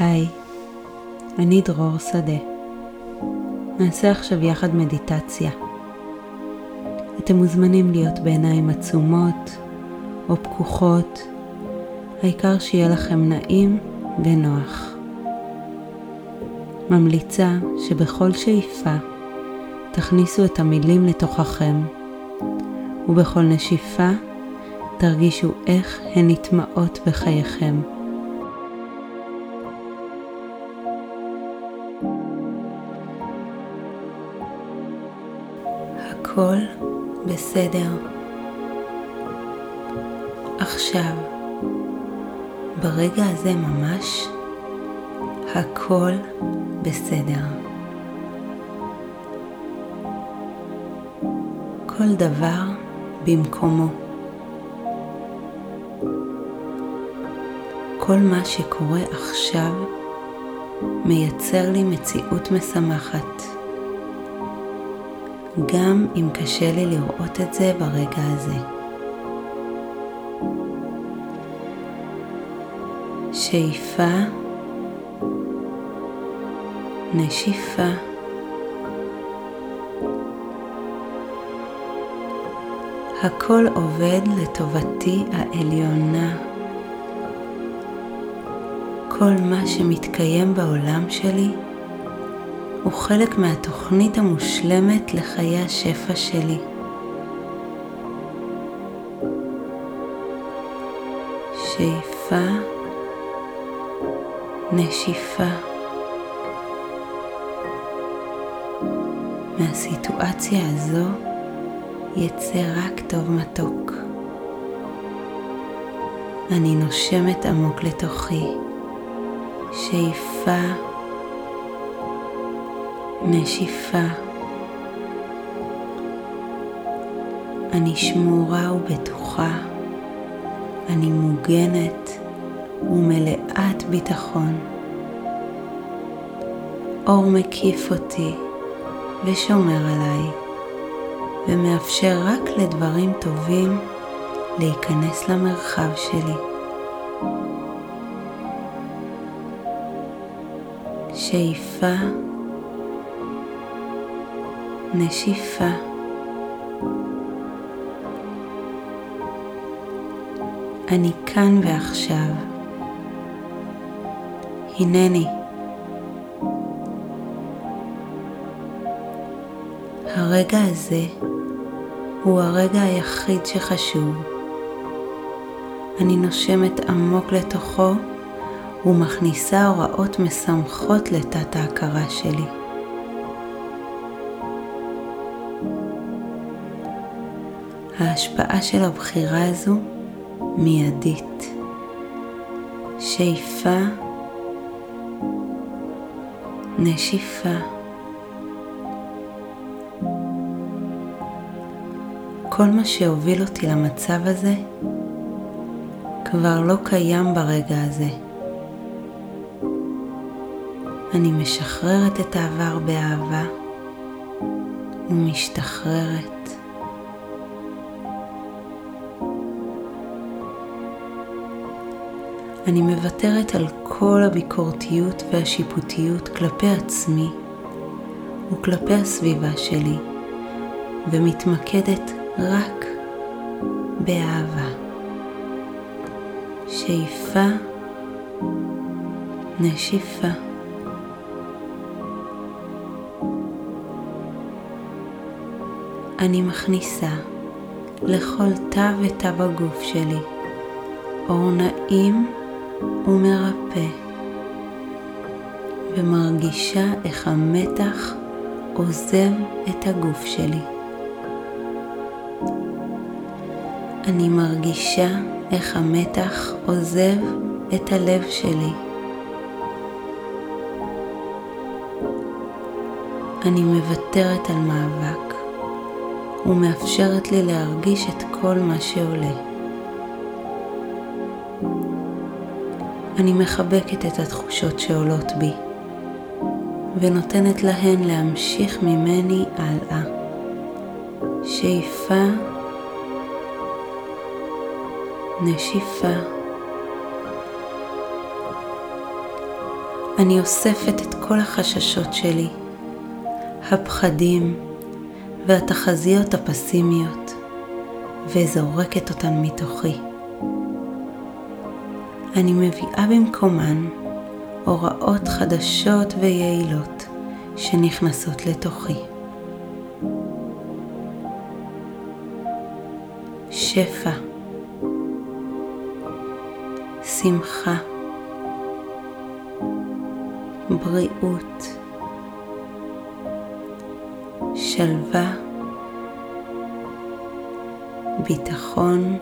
היי, אני דרור שדה. נעשה עכשיו יחד מדיטציה. אתם מוזמנים להיות בעיניים עצומות או פקוחות, העיקר שיהיה לכם נעים ונוח. ממליצה שבכל שאיפה תכניסו את המילים לתוככם, ובכל נשיפה תרגישו איך הן נטמעות בחייכם. הכל בסדר. עכשיו, ברגע הזה ממש, הכל בסדר. כל דבר במקומו. כל מה שקורה עכשיו מייצר לי מציאות משמחת. גם אם קשה לי לראות את זה ברגע הזה. שאיפה, נשיפה, הכל עובד לטובתי העליונה. כל מה שמתקיים בעולם שלי הוא חלק מהתוכנית המושלמת לחיי השפע שלי. שאיפה, נשיפה. מהסיטואציה הזו יצא רק טוב מתוק. אני נושמת עמוק לתוכי. שאיפה, נשיפה. אני שמורה ובטוחה, אני מוגנת ומלאת ביטחון. אור מקיף אותי ושומר עליי, ומאפשר רק לדברים טובים להיכנס למרחב שלי. שאיפה נשיפה. אני כאן ועכשיו. הנני. הרגע הזה הוא הרגע היחיד שחשוב. אני נושמת עמוק לתוכו ומכניסה הוראות משמחות לתת ההכרה שלי. ההשפעה של הבחירה הזו מיידית. שאיפה, נשיפה. כל מה שהוביל אותי למצב הזה כבר לא קיים ברגע הזה. אני משחררת את העבר באהבה ומשתחררת. אני מוותרת על כל הביקורתיות והשיפוטיות כלפי עצמי וכלפי הסביבה שלי, ומתמקדת רק באהבה. שאיפה, נשיפה. אני מכניסה לכל תא ותא בגוף שלי אור נעים ומרפא, ומרגישה איך המתח עוזב את הגוף שלי. אני מרגישה איך המתח עוזב את הלב שלי. אני מוותרת על מאבק ומאפשרת לי להרגיש את כל מה שעולה. אני מחבקת את התחושות שעולות בי ונותנת להן להמשיך ממני הלאה. שאיפה, נשיפה. אני אוספת את כל החששות שלי, הפחדים והתחזיות הפסימיות, וזורקת אותן מתוכי. אני מביאה במקומן הוראות חדשות ויעילות שנכנסות לתוכי. שפע, שמחה, בריאות, שלווה, ביטחון,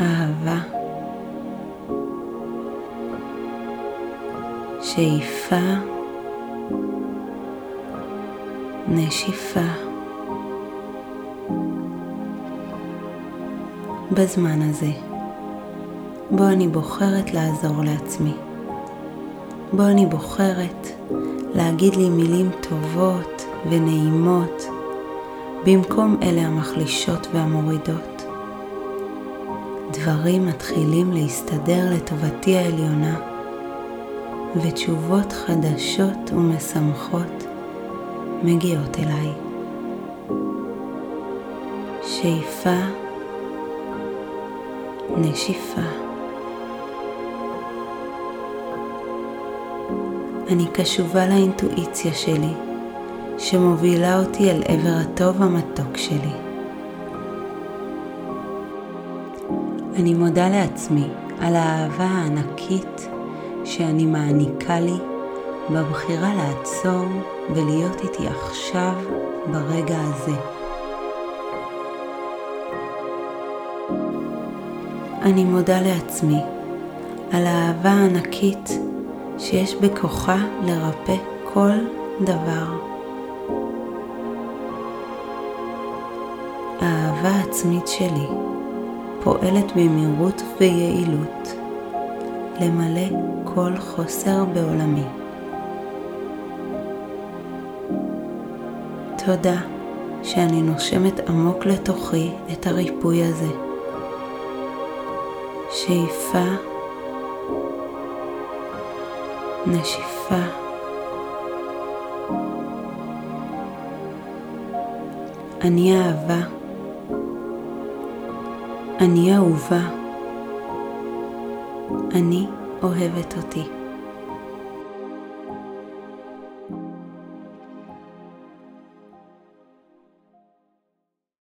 אהבה, שאיפה, נשיפה. בזמן הזה, בו אני בוחרת לעזור לעצמי. בו אני בוחרת להגיד לי מילים טובות ונעימות במקום אלה המחלישות והמורידות. דברים מתחילים להסתדר לטובתי העליונה, ותשובות חדשות ומשמחות מגיעות אליי. שאיפה, נשיפה. אני קשובה לאינטואיציה שלי, שמובילה אותי אל עבר הטוב המתוק שלי. אני מודה לעצמי על האהבה הענקית שאני מעניקה לי בבחירה לעצור ולהיות איתי עכשיו ברגע הזה. אני מודה לעצמי על האהבה הענקית שיש בכוחה לרפא כל דבר. האהבה העצמית שלי פועלת במהירות ויעילות למלא כל חוסר בעולמי. תודה שאני נושמת עמוק לתוכי את הריפוי הזה. שאיפה נשיפה. אני אהבה. אני אהובה. אני אוהבת אותי.